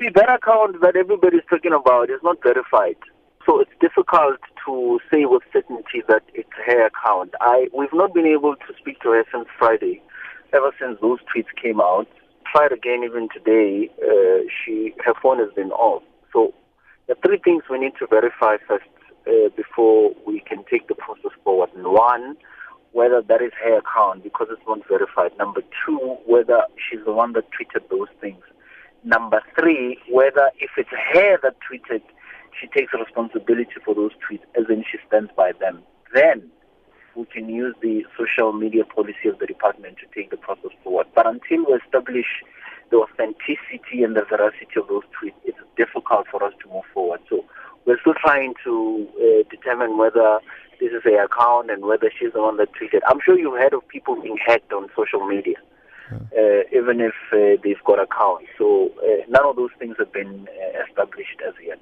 see, that account that everybody's talking about is not verified. So it's difficult to say with certainty that it's her account. I we've not been able to speak to her since Friday, ever since those tweets came out. Tried again even today. Uh, she her phone has been off. So the three things we need to verify first uh, before we can take the process forward. One, whether that is her account because it's not verified. Number two, whether she's the one that tweeted those things. Number three, whether if it's her that tweeted she takes responsibility for those tweets, as in she stands by them. Then we can use the social media policy of the department to take the process forward. But until we establish the authenticity and the veracity of those tweets, it's difficult for us to move forward. So we're still trying to uh, determine whether this is a account and whether she's the one that tweeted. I'm sure you've heard of people being hacked on social media, uh, even if uh, they've got accounts. So uh, none of those things have been uh, established as yet.